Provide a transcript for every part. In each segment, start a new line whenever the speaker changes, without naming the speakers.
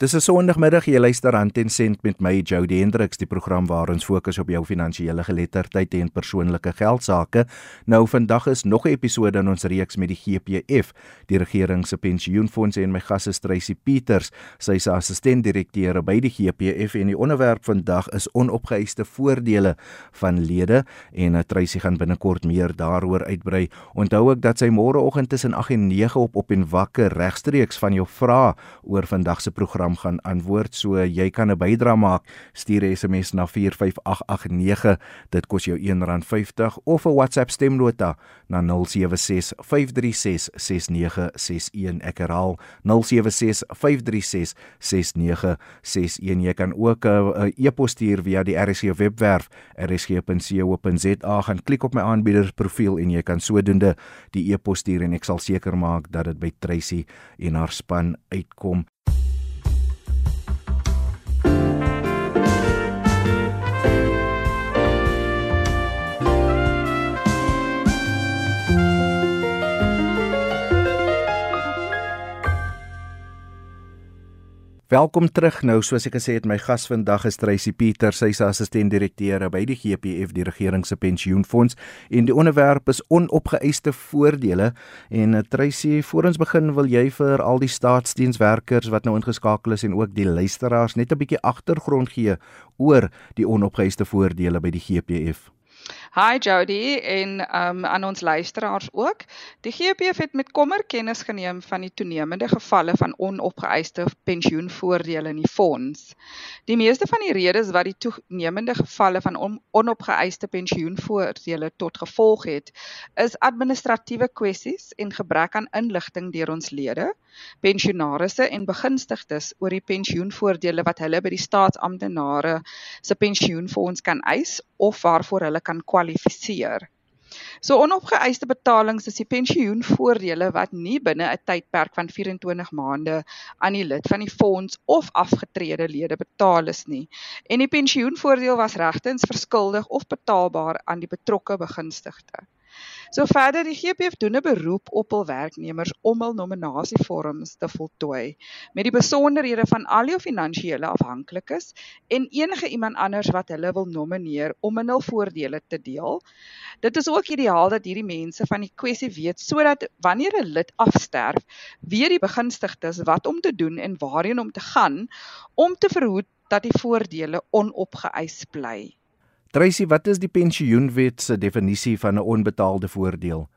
Dis 'n Sondagmiddag jy luister aan Ten Cent met my Jody Hendriks die program waar ons fokus op jou finansiële geletterdheid en persoonlike geld sake. Nou vandag is nog 'n episode in ons reeks met die GPF, die regering se pensioenfonds en my gas is Tracy Peters, sy is assistent-direkteur by die GPF en die onderwerp vandag is onopgeëiste voordele van lede en uh, Tracy gaan binnekort meer daaroor uitbrei. Onthou ook dat sy môreoggend tussen 8 en 9 op op en wakker regstreeks van jou vrae oor vandag se program program gaan antwoord. So jy kan 'n bydrae maak. Stuur 'n SMS na 45889. Dit kos jou R1.50 of 'n WhatsApp stemnota na 0765366961. Ek herhaal 0765366961. Jy kan ook 'n uh, e-pos stuur via die RSG webwerf rsg.co.za. Gaan klik op my aanbieder profiel en jy kan sodoende die e-pos stuur en ek sal seker maak dat dit by Tracy en haar span uitkom. Welkom terug nou soos ek gesê het my gas vandag is Tracy Pieter sy is assistent-direkteur by die GPF die regering se pensioenfonds en die onderwerp is onopgeëiste voordele. En uh, Tracy voor ons begin wil jy vir al die staatsdienswerkers wat nou ingeskakel is en ook die luisteraars net 'n bietjie agtergrond gee oor die onopgeëiste voordele by die GPF
Hi Jody en um aan ons luisteraars ook. Die GPF het met kommer kennis geneem van die toenemende gevalle van onopgeëiste pensioenvoordele in die fonds. Die meeste van die redes wat die toenemende gevalle van on, onopgeëiste pensioenvoordele tot gevolg het, is administratiewe kwessies en gebrek aan inligting deur ons lede, pensionaarsse en begunstigdes oor die pensioenvoordele wat hulle by die staatsamptenare se pensioenfonds kan eis of waarvoor hulle kan kwalifiseer. So onopgeëiste betalings is die pensioenvoordele wat nie binne 'n tydperk van 24 maande aan die lid van die fonds of afgetrede lede betaal is nie. En die pensioenvoordeel was regtens verskuldig of betaalbaar aan die betrokke begunstigde. So verder die GPF doen 'n beroep op hul werknemers om hul nominasievorms te voltooi met die besonderhede van al jou finansiële afhanklikes en enige iemand anders wat hulle wil nomineer om in hul voordele te deel. Dit is ook ideaal dat hierdie mense van die kwessie weet sodat wanneer 'n lid afsterf, weet die begunstigdes wat om te doen en waarheen om te gaan om te verhoed dat die voordele onopgeëis bly.
Tracy, wat is die pensioenwet se definisie van 'n onbetaalde voordeel?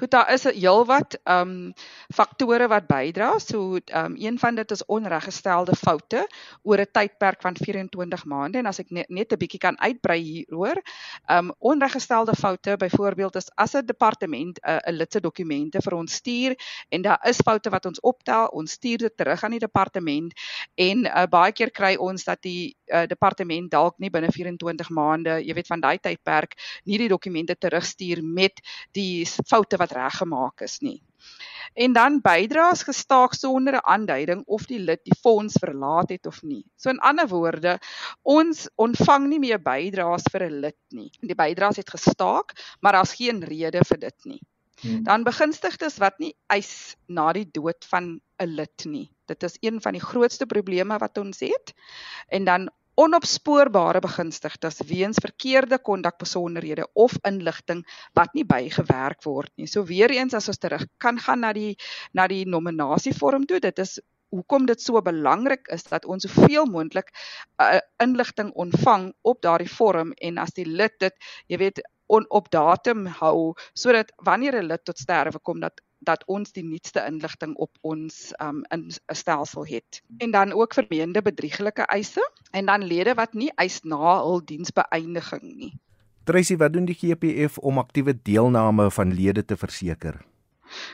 Goed, daar is heelwat ehm um, faktore wat bydra. So ehm um, een van dit is onreggestelde foute oor 'n tydperk van 24 maande en as ek net net 'n bietjie kan uitbrei hieroor. Ehm um, onreggestelde foute byvoorbeeld is as 'n departement 'n uh, lid se dokumente vir ons stuur en daar is foute wat ons optel, ons stuur dit terug aan die departement en uh, baie keer kry ons dat die uh, departement dalk nie binne 24 maande, jy weet van daai tydperk, nie die dokumente terugstuur met die foute wat reggemaak is nie. En dan bydraes gestaak sonder 'n aanduiding of die lid die fonds verlaat het of nie. So in ander woorde, ons ontvang nie meer bydraes vir 'n lid nie. Die bydraes het gestaak, maar daar's geen rede vir dit nie. Hmm. Dan begunstigdes wat nie eis na die dood van 'n lid nie. Dit is een van die grootste probleme wat ons het. En dan onopspoorbare begunstigdes weens verkeerde kondakbesonderhede of inligting wat nie bygewerk word nie. So weer eens as ons terug kan gaan na die na die nominasievorm toe, dit is hoekom dit so belangrik is dat ons soveel moontlik uh, inligting ontvang op daardie vorm en as die lid dit, jy weet, on, op datum hou sodat wanneer 'n lid tot sterwe kom dat dat ons die nuutste inligting op ons um in 'n stelsel het. En dan ook vermeende bedrieglike eise en dan lede wat nie eis na hul diensbeëindiging nie.
Tracy, wat doen die GPF om aktiewe deelname van lede te verseker?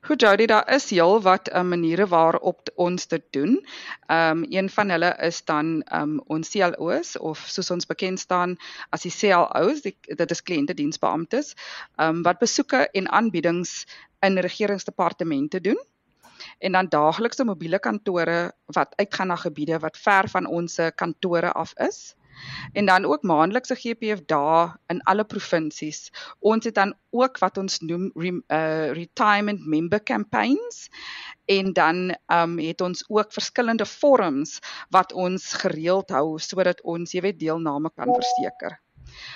Goed Jody, daar is heel wat uh, maniere waarop ons dit doen. Ehm um, een van hulle is dan ehm um, ons CLOs of soos ons bekend staan as die CLOs, die, dit is kliëntediensbeamptes, ehm um, wat besoeke en aanbiedings in regeringsdepartemente doen en dan daaglikse mobiele kantore wat uitgaan na gebiede wat ver van ons kantore af is. En dan ook maandelikse GPF dae in alle provinsies. Ons het dan ook wat ons noem re, uh, retirement member campaigns en dan um het ons ook verskillende forums wat ons gereeld hou sodat ons jy weet deelname kan verseker.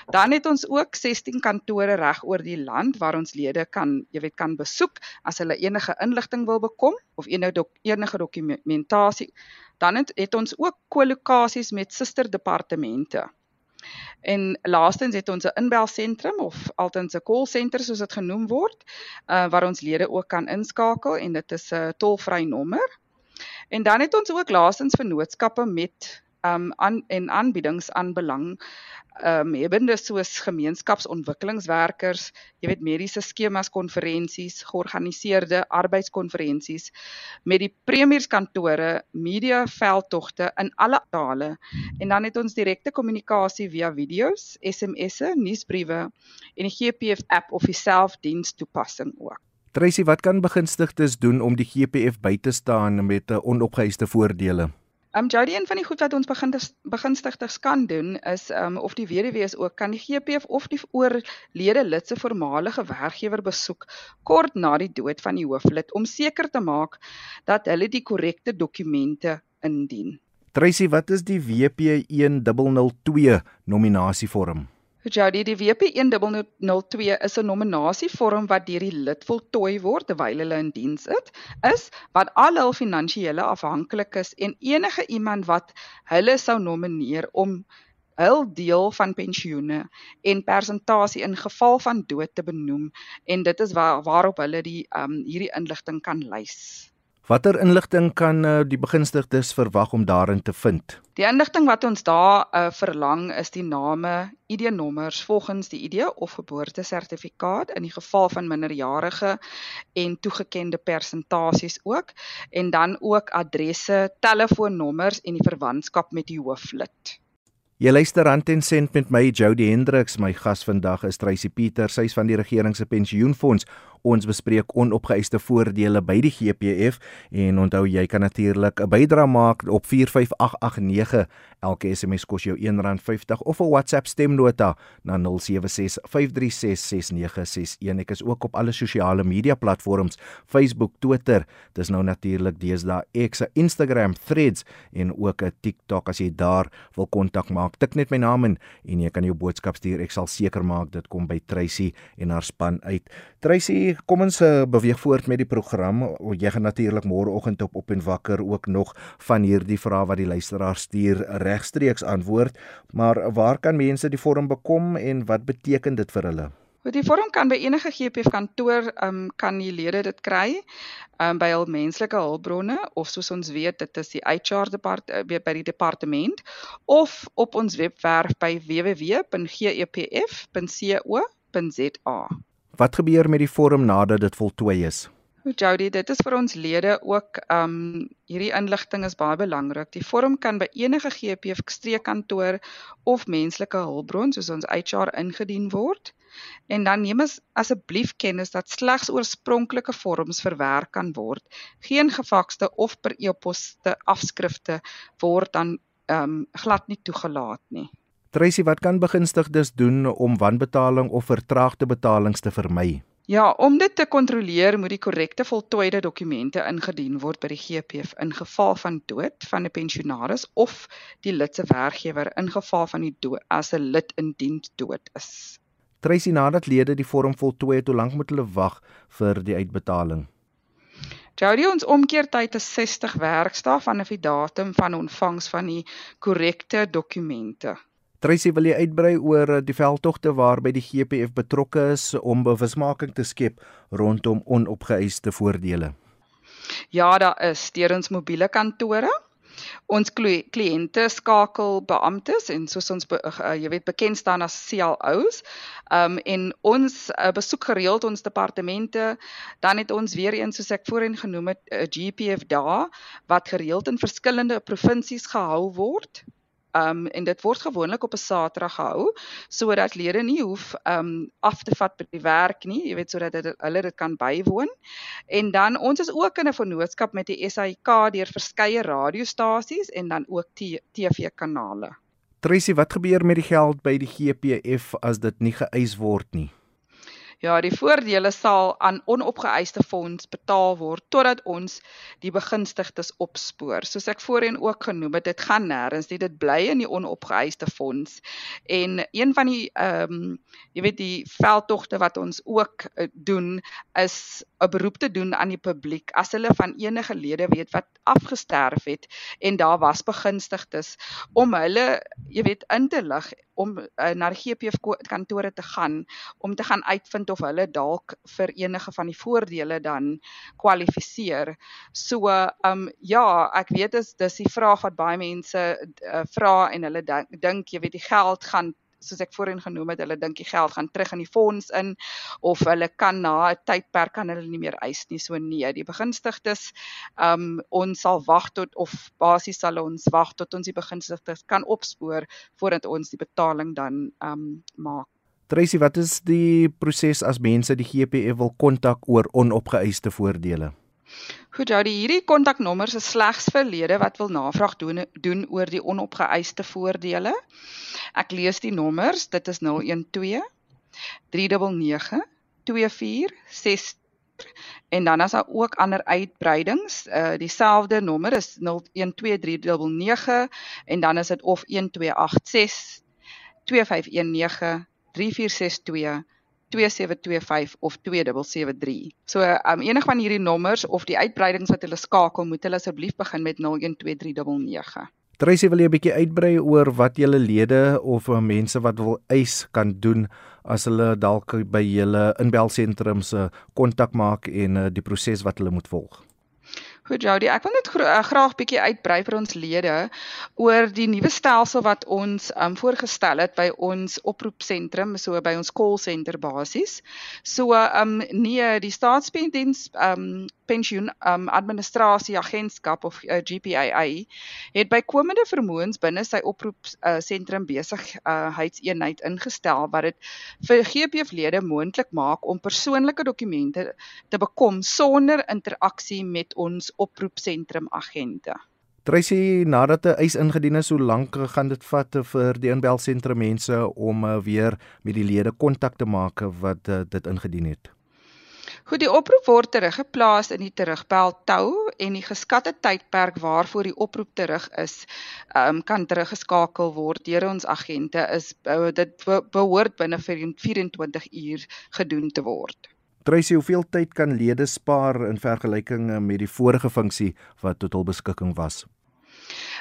Dan het ons ook 16 kantore reg oor die land waar ons lede kan, jy weet, kan besoek as hulle enige inligting wil bekom of enige dok, enige dokumentasie. Dan het, het ons ook kolokasies met susterdepartemente. En laastens het ons 'n inbelsentrum of altens 'n call center soos dit genoem word, uh waar ons lede ook kan inskakel en dit is 'n tolvrye nommer. En dan het ons ook laastens vennootskappe met um aan en aanbiedings aan belang ehm um, hebende soos gemeenskapsontwikkelingswerkers, jy weet mediese skemas konferensies, georganiseerde arbeidskonferensies met die premierskantore, media veldtogte in alle tale en dan het ons direkte kommunikasie via video's, SMS'e, nuusbriewe en die GPF app of die selfdiens toepassing ook.
Tracy, wat kan begunstigdes doen om die GPF by te staan met onopgeëiste voordele?
Um Jody, een van die goed wat ons begin begunstigdes kan doen is um of die weduwee is ook kan die GPF of die oorlede lid se voormalige werkgewer besoek kort na die dood van die hooflid om seker te maak dat hulle die korrekte dokumente indien.
Tracy, wat is die WP 1002 nominasievorm?
Jody, die WP1002 is 'n nominasievorm wat deur die lid voltooi word terwyl hulle in diens is, is wat al hul finansiële afhanklikes en enige iemand wat hulle sou nomineer om hul deel van pensioene en persentasie in geval van dood te benoem en dit is waar waarop hulle die um hierdie inligting kan lys.
Watter inligting kan uh, die begunstigdes verwag om daarin te vind?
Die inligting wat ons daar uh, verlang is die name, ID-nommers volgens die ID of geboortesertifikaat in die geval van minderjarige en toegekende persentasies ook en dan ook adresse, telefoonnommers en die verwantskap met die hooflid.
Jy luister aan ten sent met my Jody Hendriks. My gas vandag is Tracy Pieter, sy is van die regering se pensioenfonds. Ons bespreek onopgeëiste voordele by die GPF en onthou jy kan natuurlik 'n bydrae maak op 45889. Elke SMS kos jou R1.50 of 'n WhatsApp stemnota na 0765366961. Ek is ook op alle sosiale media platforms, Facebook, Twitter, dis nou natuurlik deesdae X, Instagram, Threads en ook 'n TikTok as jy daar wil kontak maak. Tik net my naam in en jy kan jou boodskap stuur. Ek sal seker maak dit kom by Tracy en haar span uit. Tracy kom ons uh, beweeg voort met die program. Jy gaan natuurlik môreoggend op op en wakker ook nog van hierdie vrae wat die luisteraar stuur regstreeks antwoord. Maar waar kan mense die vorm bekom en wat beteken dit vir hulle?
Die vorm kan by enige GPF kantoor um kan die lede dit kry um by hul menslike hulpbronne of soos ons weet dit is die HR depart uh, by die departement of op ons webwerf by www.gepf.co.za.
Wat gebeur met die vorm nadat dit voltooi is?
Jody, dit is vir ons lede ook um hierdie inligting is baie belangrik. Die vorm kan by enige GPF streekkantoor of menslike hulpbron soos ons HR ingedien word. En dan neem as asseblief kennis dat slegs oorspronklike vorms verwerk kan word. Geen gefakste of per e-pos te afskrifte word dan um glad nie toegelaat nie.
Tracy, wat kan begunstigdes doen om wanbetaling of vertraagde betalings te vermy?
Ja, om dit te kontroleer, moet die korrekte voltooide dokumente ingedien word by die GPF in geval van dood van 'n pensionaris of die lid se werkgewer in geval van die dood as 'n lid in diens dood is.
Tracy, nadat lede die vorm voltooi het, hoe lank moet hulle wag vir die uitbetaling?
Jody ons omkeertyd is 60 werkdae vanaf die datum van ontvangs van die korrekte dokumente.
Tracy, wil jy uitbrei oor eh, die veldtogte waarby die GPF betrokke is om bewusmaking te skep rondom onopgeëiste voordele?
Ja, daar is deur ons mobiele kantore. Ons kliënte skakel beamptes en soos ons be, uh, jy weet bekend staan as CLOs. Um en ons uh, besoek gereeld ons departemente. Dan het ons weer eens soos ek voorheen genoem het 'n uh, GPF daar wat gereeld in verskillende provinsies gehou word. Um en dit word gewoonlik op 'n Saterdag gehou sodat lede nie hoef um af te vat by die werk nie, jy weet sodat dit hulle dit kan bywoon. En dan ons is ook in 'n vennootskap met die SAIK deur verskeie radiostasies en dan ook TV kanale.
Tracy, wat gebeur met die geld by die GPF as dit nie geëis word nie?
Ja, die voordele sal aan onopgeëiste fonds betaal word totdat ons die begunstigdes opspoor. Soos ek voorheen ook genoem het, dit gaan nêrens nie, dit bly in die onopgeëiste fonds. En een van die ehm um, jy weet die veldtogte wat ons ook uh, doen is 'n beroep te doen aan die publiek as hulle van enige lede weet wat afgesterf het en daar was begunstigdes om hulle jy weet in te lig om uh, na die GPF kantore te gaan om te gaan uitvind of hulle dalk vir enige van die voordele dan kwalifiseer. So um ja, ek weet dis dis die vraag wat baie mense uh, vra en hulle dink dink jy weet die geld gaan soos ek voorheen genoem het, hulle dink die geld gaan terug in die fonds in of hulle kan na 'n tydperk kan hulle nie meer eis nie. So nee, die begunstigdes um ons sal wag tot of basies sal ons wag tot ons die begunstigdes kan opspoor voordat ons die betaling dan um maak.
Tracy, wat is die proses as mense die GPF wil kontak oor onopgeëiste voordele?
Goed, ja, die hierdie kontaknommers is slegs vir lede wat wil navraag doen doen oor die onopgeëiste voordele. Ek lees die nommers. Dit is 012 399 2466 en dan as daar ook ander uitbreidings, uh dieselfde nommer is 012399 en dan is dit of 1286 2519 3462 2725 of 2773. So um enig van hierdie nommers of die uitbreidings wat hulle skakel, moet hulle asseblief begin met 012399.
Tracy wil jy 'n bietjie uitbrei oor wat julle lede of uh, mense wat wil eis kan doen as hulle dalk by julle inbelsentrums se kontak maak en uh, die proses wat hulle moet volg.
Goed Jody, ek wil net gra graag bietjie uitbrei vir ons lede oor die nuwe stelsel wat ons um voorgestel het by ons oproepsentrum, so by ons call center basies. So um nee, die staatspendiens um pensioen um administrasie agentskap of uh, GPAA het bykomende vermoëns binne sy oproep uh, sentrum besigheidseenheid uh, ingestel wat dit vir GPF-lede moontlik maak om persoonlike dokumente te bekom sonder interaksie met ons oproepsentrum agente.
Tracy, nadat 'n eis ingedien is, hoe lank gaan dit vat vir die inbelsentrum mense om uh, weer met die lede kontak te maak wat uh, dit ingedien het?
Goed, die oproep word teruggeplaas in die terugbel tou en die geskatte tydperk waarvoor die oproep terug is, um, kan teruggeskakel word deur ons agente is uh, dit behoort binne 24 uur gedoen te word.
Tracy, hoeveel tyd kan lede spaar in vergelyking eh, met die vorige funksie wat tot hul beskikking was?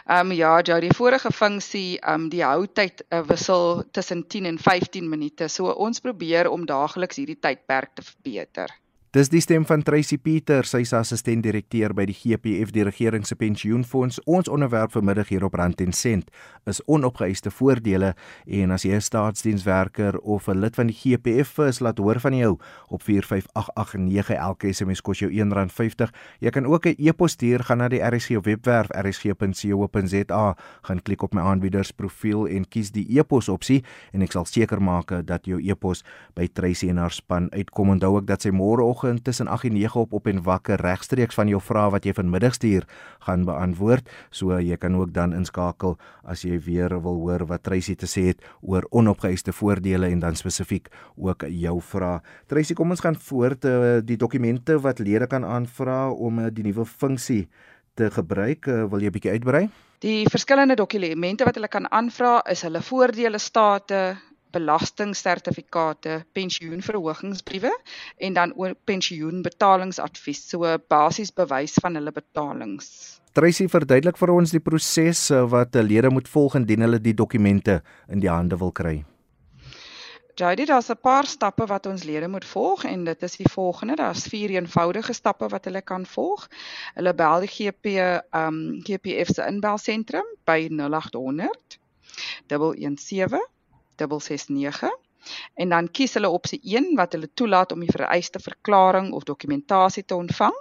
Ehm um, ja, ja, die vorige funksie, ehm um, die houtyd uh, wissel tussen 10 en 15 minute. So ons probeer om daagliks hierdie tydperk te verbeter.
Dis die stem van Tracy Pieter, sy is assistent-direkteur by die GPF, die regering se pensioenfonds. Ons onderwerp vanmiddag hier op Rand en Sent is onopgeëiste voordele en as jy 'n staatsdienswerker of 'n lid van die GPF is, laat hoor van jou op 45889. Elke SMS kos jou R1.50. Jy kan ook 'n e-pos stuur gaan na die RSG webwerf rsg.co.za, gaan klik op my aanbieders profiel en kies die e-pos opsie en ek sal seker maak dat jou e-pos by Tracy en haar span uitkom. Onthou ook dat sy môre vanoggend tussen 8 en 9 op op en wakker regstreeks van jou vrae wat jy vanmiddag stuur gaan beantwoord. So jy kan ook dan inskakel as jy weer wil hoor wat Tracy te sê het oor onopgeëiste voordele en dan spesifiek ook jou vrae. Tracy, kom ons gaan voort uh, die dokumente wat lede kan aanvra om uh, die nuwe funksie te gebruik. Uh, wil jy 'n bietjie uitbrei?
Die verskillende dokumente wat hulle kan aanvra is hulle voordele state, belastingsertifikate, pensioenverhogingsbriewe en dan ook pensioenbetalingsadvies, so basies bewys van hulle betalings.
Tracy verduidelik vir ons die proses wat 'n lede moet volg indien hulle die dokumente in die hande wil kry.
Jody, daar's 'n paar stappe wat ons lede moet volg en dit is die volgende. Daar's vier eenvoudige stappe wat hulle kan volg. Hulle bel die GP um GPF se inbelsentrum by 0800 117 669 en dan kies hulle opsie 1 wat hulle toelaat om die vereiste verklaring of dokumentasie te ontvang.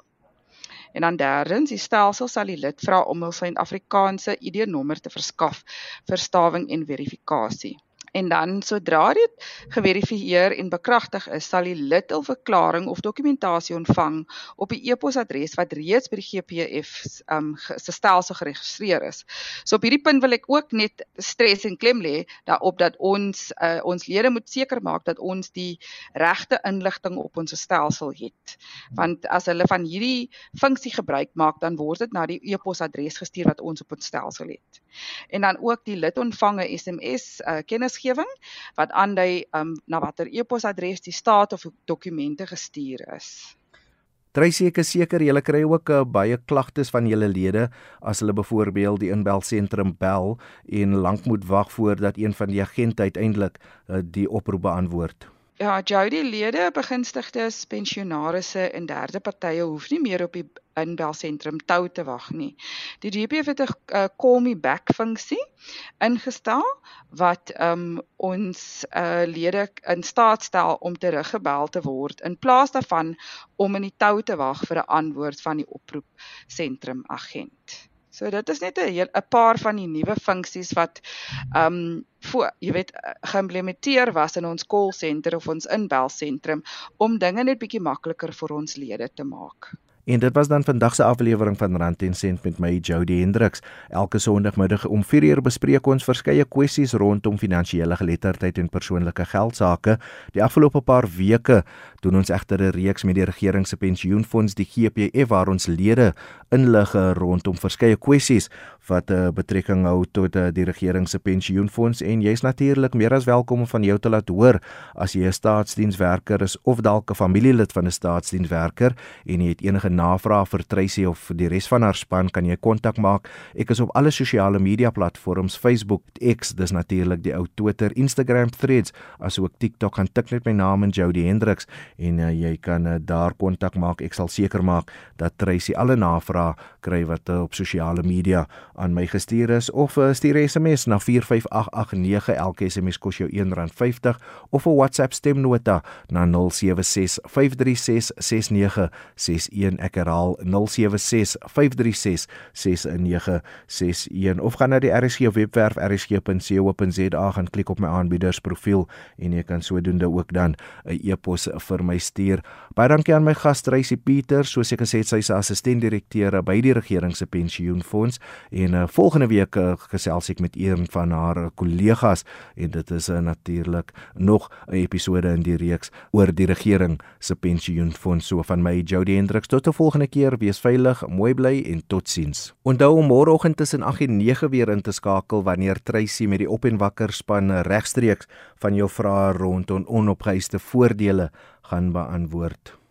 En dan derdens, die stelsel sal die lid vra om hul Suid-Afrikaanse ID-nommer te verskaf vir stawing en verifikasie. En dan sodra dit geverifieer en bekragtig is, sal die lid 'n verklaring of dokumentasie ontvang op die e-posadres wat reeds by die GPF um, se stelsel geregistreer is. So op hierdie punt wil ek ook net stres en klem lê daarop dat ons uh, ons lede moet seker maak dat ons die regte inligting op ons stelsel het. Want as hulle van hierdie funksie gebruik maak, dan word dit na die e-posadres gestuur wat ons op ons stelsel het. En dan ook die lid ontvang 'n SMS uh, kennis kennisgewing wat aandui um, na watter e-posadres die staat of dokumente gestuur is.
Tracy ek is seker julle kry ook uh, baie klagtes van julle lede as hulle byvoorbeeld die inbelsentrum bel en lank moet wag voordat een van die agente uiteindelik uh, die oproep beantwoord.
Ja, Jody lede, begunstigdes, pensionaarsse en derde partye hoef nie meer op die inbelsentrum tou te wag nie. Die GPF het 'n uh, call me back funksie ingestel wat um ons uh, lede in staat stel om teruggebel te word in plaas daarvan om in die tou te wag vir 'n antwoord van die oproep sentrum agent. So dit is net 'n 'n paar van die nuwe funksies wat ehm um, voor jy weet geïmplementeer was in ons call center of ons inbelsentrum om dinge net bietjie makliker vir ons lede te maak.
En dit was dan vandag se aflewering van Rand en Sent met my Jody Hendriks. Elke Sondagmiddag om 4uur bespreek ons verskeie kwessies rondom finansiële geletterdheid en persoonlike geld sake. Die afgelope paar weke doen ons egter 'n reeks met die regering se pensioenfonds, die GPF, waar ons lede inlig rondom verskeie kwessies wat 'n uh, eh, betrekking hou tot uh, die regering se pensioenfonds en jy's natuurlik meer as welkom om van jou te laat hoor as jy 'n staatsdienswerker is of dalk 'n familielid van 'n staatsdienswerker en jy het enige navraag vir Tracy of die res van haar span kan jy kontak maak. Ek is op alle sosiale media platforms, Facebook, X, dis natuurlik die ou Twitter, Instagram, Threads, asook TikTok. Gaan tik net my naam in Jody Hendriks en uh, jy kan uh, daar kontak maak. Ek sal seker maak dat Tracy alle navrae kry wat uh, op sosiale media aan my gestuur is of uh, stuur SMS na 45889. Elke SMS kos jou R1.50 of 'n WhatsApp stemnota na 076 536 6961 ek herhaal 076 536 6961 of gaan na die RSG webwerf rsg.co.za gaan klik op my aanbiedersprofiel en jy kan sodoende ook dan 'n e-pos vir my stuur. Baie dankie aan my gas Tracy Pieter, soos ek gesê het sy is assistent-direkteur by die regering se pensioenfonds en uh, volgende week uh, gesels ek met een van haar kollegas en dit is uh, natuurlik nog 'n episode in die reeks oor die regering se pensioenfonds so van my Jody Hendriks tot 'n volgende keer, wees veilig, mooi bly en totsiens. Onthou om môreoggend tussen 8 en 9 weer in te skakel wanneer Treysi met die op en wakker span regstreeks van jou vrae rondom onopgeëiste voordele gaan beantwoord.